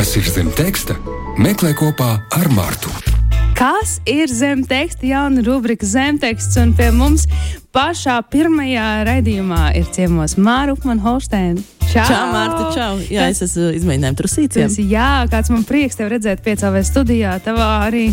Kas ir zem teksta? Meklē kopā ar Mārtu. Kas ir zem teksta? Jauna rubrika zemteksts, un pie mums pašā pirmajā raidījumā ir ciemos Māra Upmana Holsteina. Čau, čau Mārta, čau. Jā, es esmu izmēģinājums trusīciem. Jā, kāds man prieks tev redzēt piecāvē studijā, tavā arī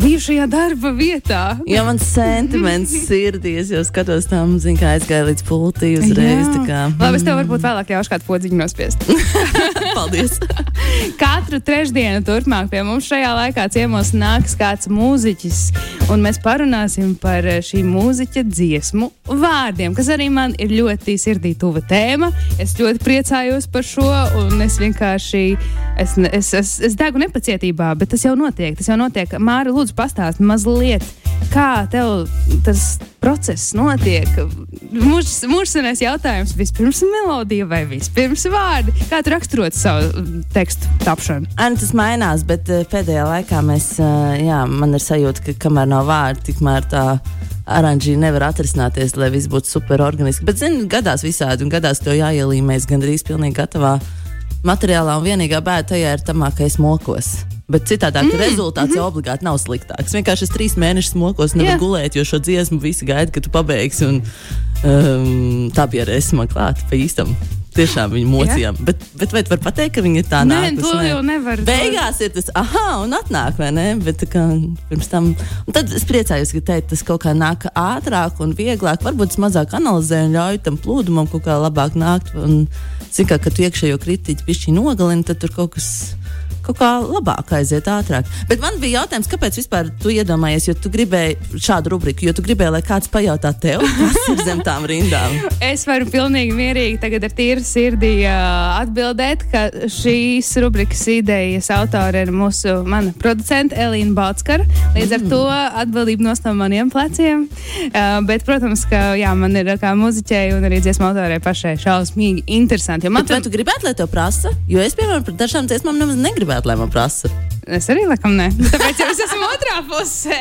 bijušajā darba vietā. Jā, man sentiments sirdīs, jo skatos tam, zin, kā aizgāja līdz pultī uzreiz. Labi, es tev varbūt vēlāk ļaušu kādu podziņu nospiest. Paldies! Katru trešdienu turpmāk pie mums šajā laikā ciemos nāks kāds mūziķis, un mēs parunāsim par šī mūziķa dziesmu vārdiem, kas arī man ir ļoti sirdī tuva tēma. Es ļoti priecājos par šo, un es vienkārši es, es, es, es degu nepacietībā, bet tas jau notiek. Tas jau notiek. Māra, lūdzu, pastāsti mazliet, kā tev tas process notiek. Mūžsanais jautājums vispirms melodija vai vispirms vārdi? Kā tu raksturot savu tekstu tapšanu? An, tas mainās, bet eh, pēdējā laikā mēs, eh, jā, man ir sajūta, ka kamēr nav vārdi, tikmēr tā oranžī nevar atrisināties, lai viss būtu super organiski. Bet, zini, gadās visādi, un gadās to jāielīmēs gandrīz pilnīgi gatavā materiālā, un vienīgā bēda tajā ir tamā, ka es mokos. Bet citādi mm, rezultāts mm -hmm. jau obligāti nav sliktāks. Vienkārši es trīs mēnešus mokos, nevaru yeah. gulēt, jo šo dziesmu visi gaida, ka tu pabeigsi. Un, um, tā bija arī es man klāta pa īstam tiešām viņu mocījām. Bet, bet vai tu vari pateikt, ka viņi ir tā nē, nākus? Nē, to jau nevar. Beigās ir tas, ah, un atnāk, vai ne? Bet kā, pirms tam, un tad es priecājos, ka teikt, tas kaut kā nāk ātrāk un vieglāk. Varbūt es mazāk analizēju un ļauju tam plūdumam kaut kā labāk nākt. Un, zin, kā, kad tu iekšējo kritiķi pišķi nogalini, tad tur kaut kas kaut kā labāk aiziet ātrāk. Bet man bija jautājums, kāpēc vispār tu iedomājies, jo tu gribēji šādu rubriku, jo tu gribēji, lai kāds pajautā tev, kas ir zem tām rindām. es varu pilnīgi mierīgi tagad ar tīru sirdī uh, atbildēt, ka šīs rubrikas idejas autore ir mūsu mana producente Elīna Balskara. Līdz ar mm. to atbildība nost no maniem pleciem. Uh, bet, protams, ka jā, man ir kā muziķei un arī dziesmu autorei pašai šausmīgi interesanti. Man bet, vai tu gribētu, lai to prasa? Jo es, piemēram, par dažām dziesmām nemaz negribētu gribētu, lai man prasa. Es arī laikam ne. Tāpēc jau es esmu otrā pusē.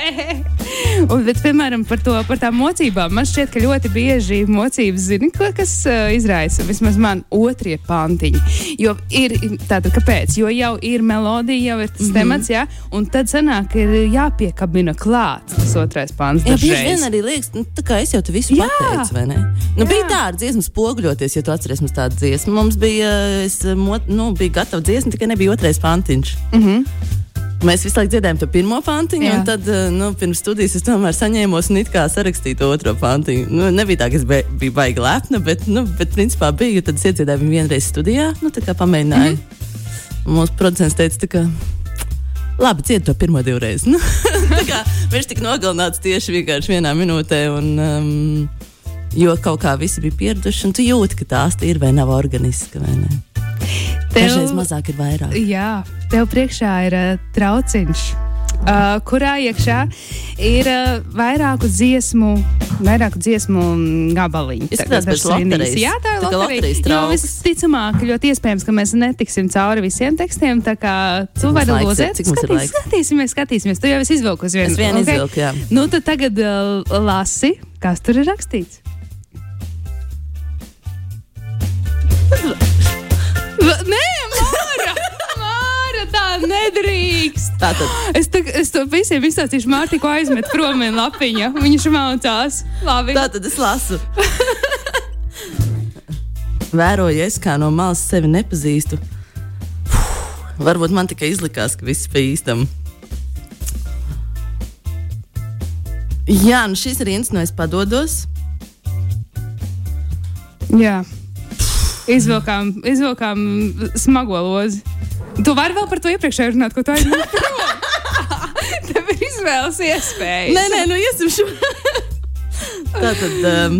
Un, bet, piemēram, par, to, par tām mocībām. Man šķiet, ka ļoti bieži mocības zina, kas uh, izraisa vismaz man otrie pantiņi. Jo ir tātad, kāpēc? Jo jau ir melodija, jau ir tas mm -hmm. temats, jā, un tad sanāk, ir jāpiekabina klāt tas otrais pants. Jā, bieži vien arī liekas, nu, tā kā es jau te visu jā. pateicu, vai ne? Nu, jā. bija tā ar dziesmu spoguļoties, ja tu atceries mums tādu dziesmu. Mums bija, es, mot, nu, bija gatava dziesma, tikai nebija otrais pantiņš. Mm -hmm. Mēs visu laiku dzirdējām to pirmo pantiņu, Jā. un tad eh, nu, pirms studijas es tomēr saņēmos un it kā sarakstīju to otro pantiņu. Nu, nebija tā, ka es biju baigi lepna, bet, nu, bet principā bija. Tad es iedziedāju viņu vienreiz studijā, nu, tā kā pamēģināju. Mm -hmm. Mūsu producents teica, ka. Labi, ciet to pirmo divreiz. Nu, viņš tika nogalināts tieši vienā minūtē. Un, um, jo kaut kā visi bija pieraduši, un tu jūti, ka tās ir vai nav organiska. Vai ne? Tev, Dažreiz mazāk ir vairāk. Jā, tev priekšā ir uh, trauciņš. Uh, kurā iekšā ir uh, vairāku dziesmu, vairāku dziesmu gabaliņu. Tas ir loterijas. Jā, tā ir tā loterijas. Jo visticamāk, ļoti iespējams, ka mēs netiksim cauri visiem tekstiem. Tā kā tu vari lūdzēt, skatīs, skatīsimies, skatīsimies. Tu jau esi izvilkus vienu. Es vienu okay. izvilku, jā. Nu, tad tagad uh, lasi, kas tur ir rakstīts. Nedrīkst! Tātad. Es, tā, es to visiem izstāstīšu, Mārtiņu, ko aizmet prom no lapiņa. Viņš mācās. Labi. Tātad es lasu. Vēroju es, kā no malas sevi nepazīstu. Puh, varbūt man tikai izlikās, ka viss bija īstam. Jā, nu šis ir viens no es padodos. Jā. Izvilkām, izvilkām smago lozi. Tu vari vēl par to iepriekšēju runāt, ko tu aizmirsti. Tev ir izvēles iespējas. Nē, nē, nu iesim šo. Tā tad. Um,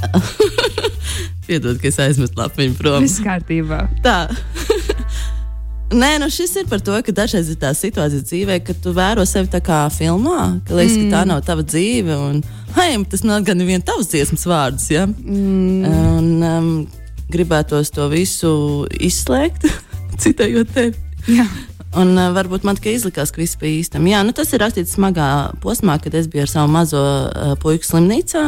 Piedod, ka es aizmetu lapiņu prom. Viss kārtībā. Tā. Nē, nu šis ir par to, ka dažreiz ir tā situācija dzīvē, ka tu vēro sevi tā kā filmā, ka liekas, mm. ka tā mm. nav tava dzīve. Un, hei, tas nav gan viens tavs dziesmas vārds. Ja? Mm. Un, um, gribētos to visu izslēgt, citējot tevi. Jā. Un uh, varbūt man tikai izlikās, ka viss bija īstam. Jā, nu, tas ir rakstīts smagā posmā, kad es biju ar savu mazo uh, puiku slimnīcā.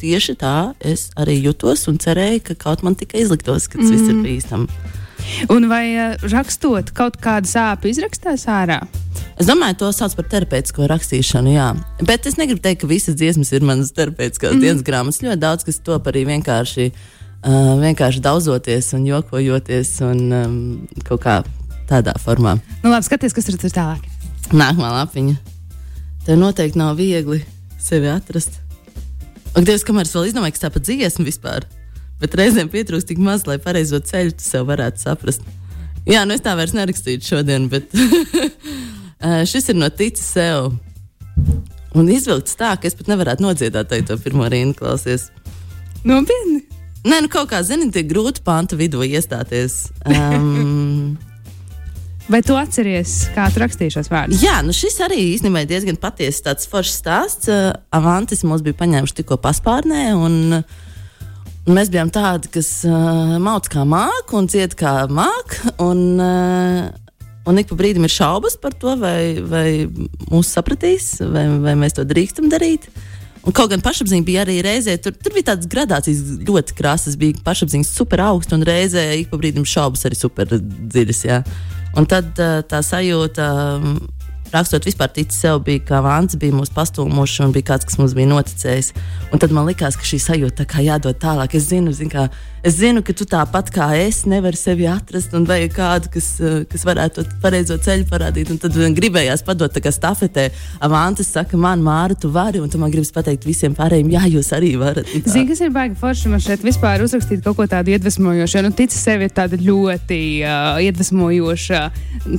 Tieši tā es arī jutos un cerēju, ka kaut man tikai izliktos, ka tas mm. viss ir mm. bīstami. Un vai uh, rakstot kaut kādu sāpju izrakstās ārā? Es domāju, to sauc par terapeitisko rakstīšanu, jā. Bet es negribu teikt, ka visas dziesmas ir manas terapeitiskās mm. dienas grāmatas. Ļoti daudz kas top arī vienkārši, uh, vienkārši daudzoties un jokojoties un um, kaut kā tādā formā. Nu, labi, skaties, kas ir tālāk. Nākamā lapiņa. Tev noteikti nav viegli sevi atrast. Ak, Dievs, kamēr es vēl izdomāju, kas tā pa dziesmu vispār. Bet reizēm pietrūkst tik maz, lai pareizo ceļu tu sev varētu saprast. Jā, nu es tā vairs nerakstītu šodien, bet šis ir no ticis sev. Un izvilkts tā, ka es pat nevarētu nodziedāt to pirmo rindu klausies. Nopietni! Nē, nu kaut kā, zini, tie grūti panta vidū iestāties. Um, Vai tu atceries, kā tu rakstīji šos vārdus? Jā, nu šis arī īstenībā ir diezgan patiesa tāds foršs stāsts. Uh, Avantis mums bija paņēmuši tikko paspārnē. Un, Un mēs bijām tādi, kas uh, mācīja, kā māca un cieta kā māca. Un, uh, un ik pa brīdim ir šaubas par to, vai, vai mūs sapratīs, vai, vai mēs to drīkstam darīt. Un kaut gan pašapziņa bija arī reizē, tur, tur bija tādas gradācijas ļoti krāsas, bija pašapziņa super augsta un reizē ik pa brīdim šaubas arī super dziļas. Un tad tā sajūta. Rakstot vispār ticis sev, bija kā vāns, bija mūsu pastūmuši un bija kāds, kas mums bija noticējis. Un tad man likās, ka šī sajūta kā jādod tālāk. Es zinu, zin, kā, es zinu, ka tu tāpat kā es nevari sevi atrast un vajag kādu, kas, eh, kas varētu to pareizo ceļu parādīt. Un tad gribējās padot tā kā stafetē. Avantis saka, man, Māra, tu vari, un tu man gribas pateikt visiem pārējiem, jā, jūs arī varat. Zini, kas ir baigi forši man šeit vispār uzrakstīt kaut ko tādu iedvesmojošu. Nu, tici sevi ir tāda ļoti uh, iedvesmojoša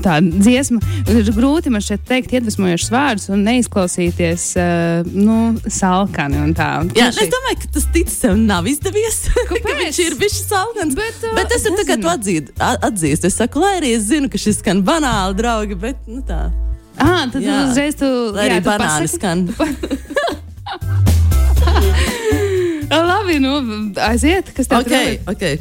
tāda dziesma. Ir grūti man šeit teikt iedvesmojošus vārdus un neizklausīties uh, nu, salkani un tā. Jā, es domāju, ka tas ticis sev nav izdevies. viņš ir bijis salkans. Bet, uh, bet es tam tagad atzīt, atzīstu. Es saku, lai arī es zinu, ka šis skan banāli, draugi, bet nu tā. Ah, tad jā. uzreiz tu. Arī banāli skan. Labi, nu, aiziet, kas tev okay, okay.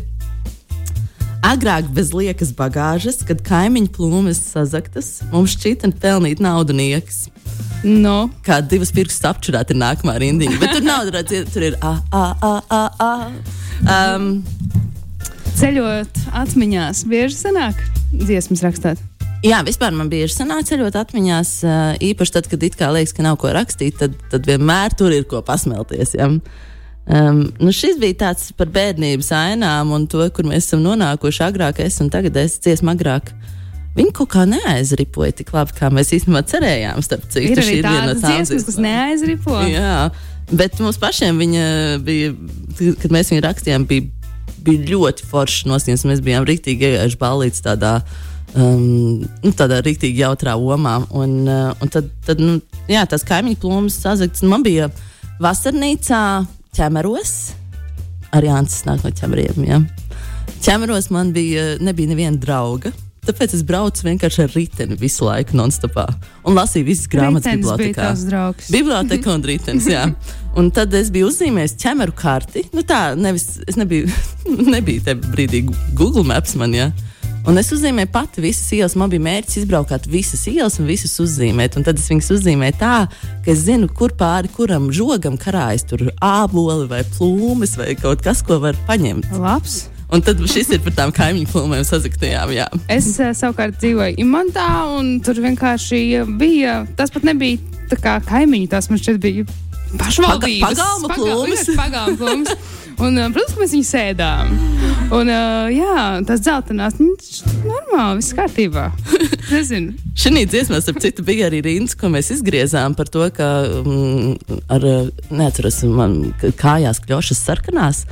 Agrāk bez liekas bagāžas, kad kaimiņu plūmes sazaktas, mums šķita pelnīt naudu niekas. No. Kā divas pirkstus apčurāt ir nākamā rindiņa. Bet tur nav redzams, tur ir a, a, a, a, a. Um, Ceļot atmiņās, bieži sanāk dziesmas rakstīt. Jā, vispār man bieži sanāk ceļot atmiņās, īpaši tad, kad it kā liekas, ka nav ko rakstīt, tad, tad vienmēr tur ir ko pasmelties. Ja? Um, nu šis bija tāds par bērnības ainām un to, kur mēs esam nonākuši agrāk, es un tagad es dziesmu agrāk. Viņi kaut kā neaizripoja tik labi, kā mēs īstenībā cerējām. Starp citu, ir arī tādas dziesmas, kas neaizripo. Jā, bet mums pašiem viņa bija, kad mēs viņu rakstījām, bija, bija ļoti foršs noskaņas. Mēs bijām rīktīgi gājuši balīts tādā. Um, nu, tādā rīktīgi jautrā omā. Un, uh, un tad, tad nu, jā, tās kaimiņu plūmas sazagts. Man bija vasarnīcā ķemeros. Arī Jānis nāk no ķemeriem. Ja? Ķemeros man bija, nebija neviena drauga. Tāpēc es braucu vienkārši ar riteni visu laiku, non-stopā. Un lasīju visas grāmatas bibliotekā. Biblioteka un ritenis, jā. Un tad es biju uzzīmējis ķemeru karti. Nu tā, nevis, es nebiju, nebiju tajā brīdī Google Maps man, jā. Un es uzzīmēju pati visas ielas. Man bija mērķis izbraukt visas ielas un visas uzzīmēt. Un tad es viņas uzzīmēju tā, ka es zinu, kur pāri kuram žogam karājas tur āboli vai plūmes vai kaut kas, ko var paņemt. Labs! Un tad šis ir par tām kaimiņu plūmēm sazaktajām. Jā. Es uh, savukārt dzīvoju Imantā, un tur vienkārši bija. Tas pat nebija tā kā kaimiņi, tas man šķiet bija pašvaldības pagalma plūmes. Pagalma plūmes. Un, uh, protams, ka mēs viņu sēdām. Un, uh, jā, tas dzeltenās, normāli, viss kārtībā. Nezinu. Šī dziesmā, starp citu, bija arī rīns, ko mēs izgriezām par to, ka mm, ar, neatceros, man kājās kļošas sarkanās.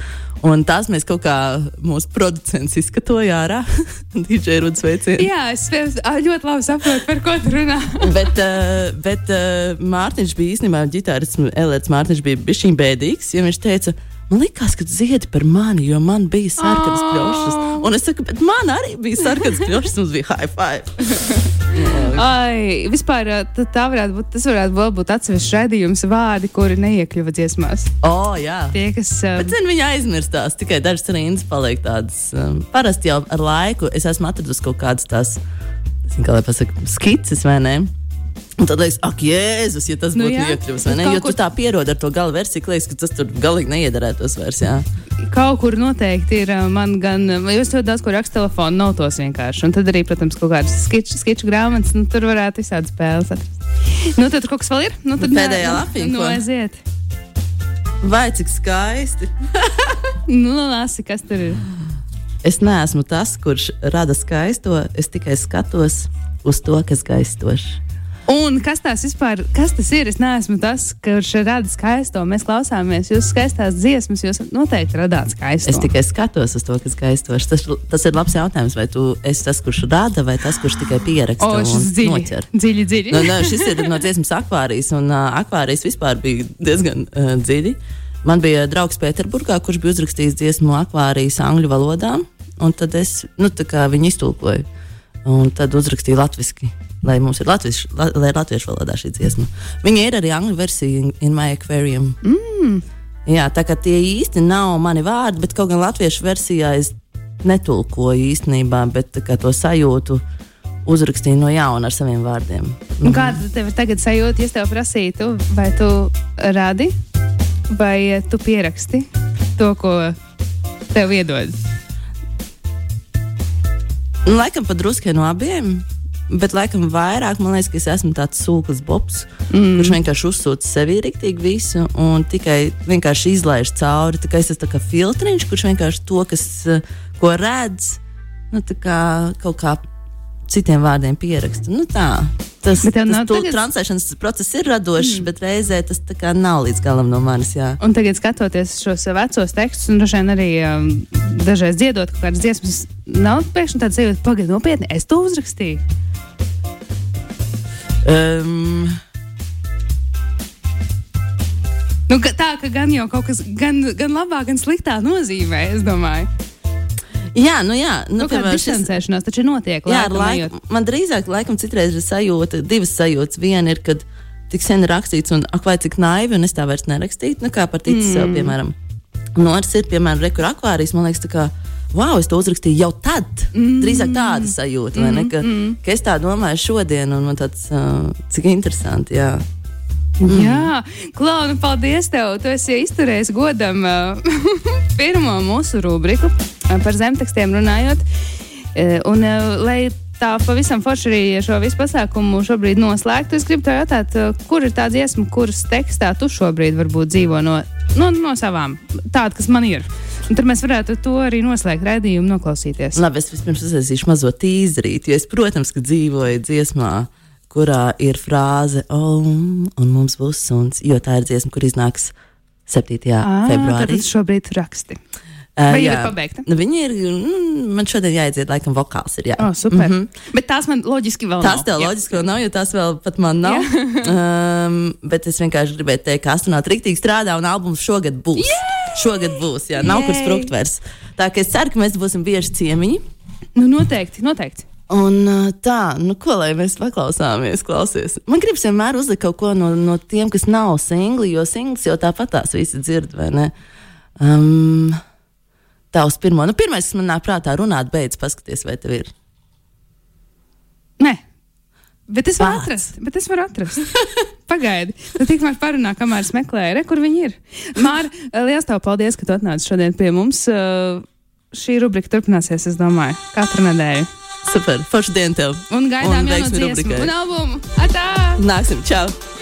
Un tās mēs kaut kā mūsu producents izskatoja ārā. DJ Rudas veicienā. Jā, es ļoti labi saprotu, par ko tu runā. bet uh, bet uh, Mārtiņš bija īstenībā ģitārists, Elēts Mārtiņš bija bijis bēdīgs, jo viņš teica, Man liekas, ka dziedi par mani, jo man bija sarkanas oh. kļūšas. Un es saku, bet man arī bija sarkanas kļūšas, mums bija high five. Ai, vispār tā varētu būt, tas varētu būt atsevišķs raidījums vārdi, kuri neiekļuva dziesmās. O, oh, jā. Tie, kas. Um, bet zin, viņi aizmirstās, tikai dažas rindas paliek tādas. Um, parasti jau ar laiku es esmu atradusi kaut kādas tās, kā lai pasaka, skices vai ne? Un tad liekas, ak, Jēzus, ja tas Nu būtu jā. iekļuvis, vai ne? Jo kur- tu tā pierodi ar to gala versiju, ka liekas, ka tas tur galīgi neiederētos vairs. Jā. Kaut kur noteikti ir man gan, jo es ļoti daudz ko rakstu telefonu, notos vienkārši. Un tad arī, protams, kaut kādas skiču, skiču grāmatas, nu, tur varētu visādi spēles atrast. Nu, tad kaut kas vēl ir? Nu, tad Pēdējā lapiņa, Nu, ko? aiziet. Vai cik skaisti? Nu, lasi, kas tur ir. Es neesmu tas, kurš rada skaisto, es tikai skatos uz to, kas skaistošs. Un kas tas vispār kas tas ir? Es neesmu tas, kurš rada skaisto. Mēs klausāmies jūsu skaistās dziesmas, jūs noteikti radāt skaisto. Es tikai skatos uz to, kas skaistošs. Tas, tas ir labs jautājums, vai tu esi tas, kurš rada, vai tas, kurš tikai pieraksta O, un dziļi, noķer. dziļi, dziļi. Nu, nē, šis ir no dziesmas akvārijas, un uh, akvārijas vispār bija diezgan uh, dziļi. Man bija draugs Pēterburgā, kurš bija uzrakstījis dziesmu akvārijas angļu valodā, un tad es nu, viņu iztulkoju. Un tad uzrakstīju latviešu, lai mums ir latviešu, la, lai ir latviešu valodā šī dziesma. Viņa ir arī angļu versija in, My Aquarium. Mm. Jā, tā kā tie īsti nav mani vārdi, bet kaut gan latviešu versijā es netulkoju īstenībā, bet to sajūtu uzrakstīju no jauna ar saviem vārdiem. Un Kāda tev ir tagad sajūta, ja es tev prasītu, vai tu radi, vai tu pieraksti to, ko tev iedod? Nu, Laikam pat drusku no abiem. Bet, laikam, vairāk man liekas, ka es esmu tāds sūklis bobs, mm. kurš vienkārši uzsūta sevī rīktīgi visu un tikai vienkārši izlaiž cauri. Tā kā es esmu kā filtriņš, kurš vienkārši to, kas, eh, ko redz, nu, kā kaut kā citiem vārdiem pieraksta. Nu, tā. Tas, tas nav tagad- transēšanas process ir radošs, mm. bet reizē tas tā kā nav līdz galam no manis. Jā. Un tagad, skatoties šos vecos tekstus, un droši vien arī um, dažreiz dziedot kaut kādas dziesmas, nav pēkšņi tāds sajūta, pagaidi, nopietni, es to uzrakstīju. Um, Nu, ka, tā ka gan jau kaut kas, gan, gan labā, gan sliktā nozīmē, es domāju. Jā, nu jā. Nu, Nu, piemēram, distancēšanās taču notiek. Jā, ar laiku. Man drīzāk, laikam, citreiz ir sajūta, divas sajūtas. Viena ir, kad tik sen ir rakstīts, un ak, vai cik naivi, un es tā vairs nerakstītu, nu, kā par tici mm. sev, piemēram. Un otrs ir, piemēram, rekur akvārijas, man liekas, tā kā. Wow, es to uzrakstīju jau tad. Mm. Drīzāk tāda sajūta, vai ne? Ka, mm. ka es tā domāju šodien, un man tāds, uh, cik interesanti, jā. Mm. Jā, Klauna, paldies tev. Tu esi izturējis godam uh, pirmo mūsu rubriku uh, par zemtekstiem runājot. Uh, un, lai tā pavisam forši arī šo visu pasākumu šobrīd noslēgtu, es gribu tev jautāt, kur ir tā dziesma, kuras tekstā tu šobrīd varbūt dzīvo no, no, no savām, tāda, kas man ir. Un tad mēs varētu to arī noslēgt raidījumu, noklausīties. Labi, es vispirms uzsācu mazo tīzrīti, jo es, protams, ka dzīvoju dziesmā, kurā ir frāze, oh, un mums būs suns, jo tā ir dziesma, kur iznāks 7. Ā, februārī. Tad šobrīd raksti. Uh, vai jau jā. ir pabeigta? Nu, Viņi ir, mm, man šodien jāidziet, laikam, vokāls ir. Jā. Oh, super. Mm -hmm. Bet tās man loģiski vēl Tās nav. tev Jā. loģiski vēl nav, jo tās vēl pat man nav. um, bet es vienkārši gribēju teikt, ka astronauts rīktīgi strādā un albums šogad būs. Yeah! Šogad būs, jā, nav kur Yay! sprukt vairs. Tā kā es ceru, ka mēs būsim bieži ciemiņi. Nu, noteikti, noteikti. Un tā, nu, ko lai mēs paklausāmies, klausies. Man gribas vienmēr uzlikt kaut ko no, no tiem, kas nav singli, jo singls jau tāpat tās visi dzird, vai ne? Um, tā uz pirmo. Nu, pirmais, kas man nāk prātā, runāt, beidz, paskaties, vai tev ir. Nē. Bet es varu Vārds. atrast. Bet es varu atrast. Pagaidi. Tad tikmēr parunā, kamēr es meklēju, re, kur viņi ir. Māra, liels tev paldies, ka tu atnāci šodien pie mums. Uh, Šī rubrika turpināsies, es domāju, katru nedēļu. Super, forši dienu tev. Un gaidām Un jau no dziesmu un albumu. Atā! Nāksim, čau!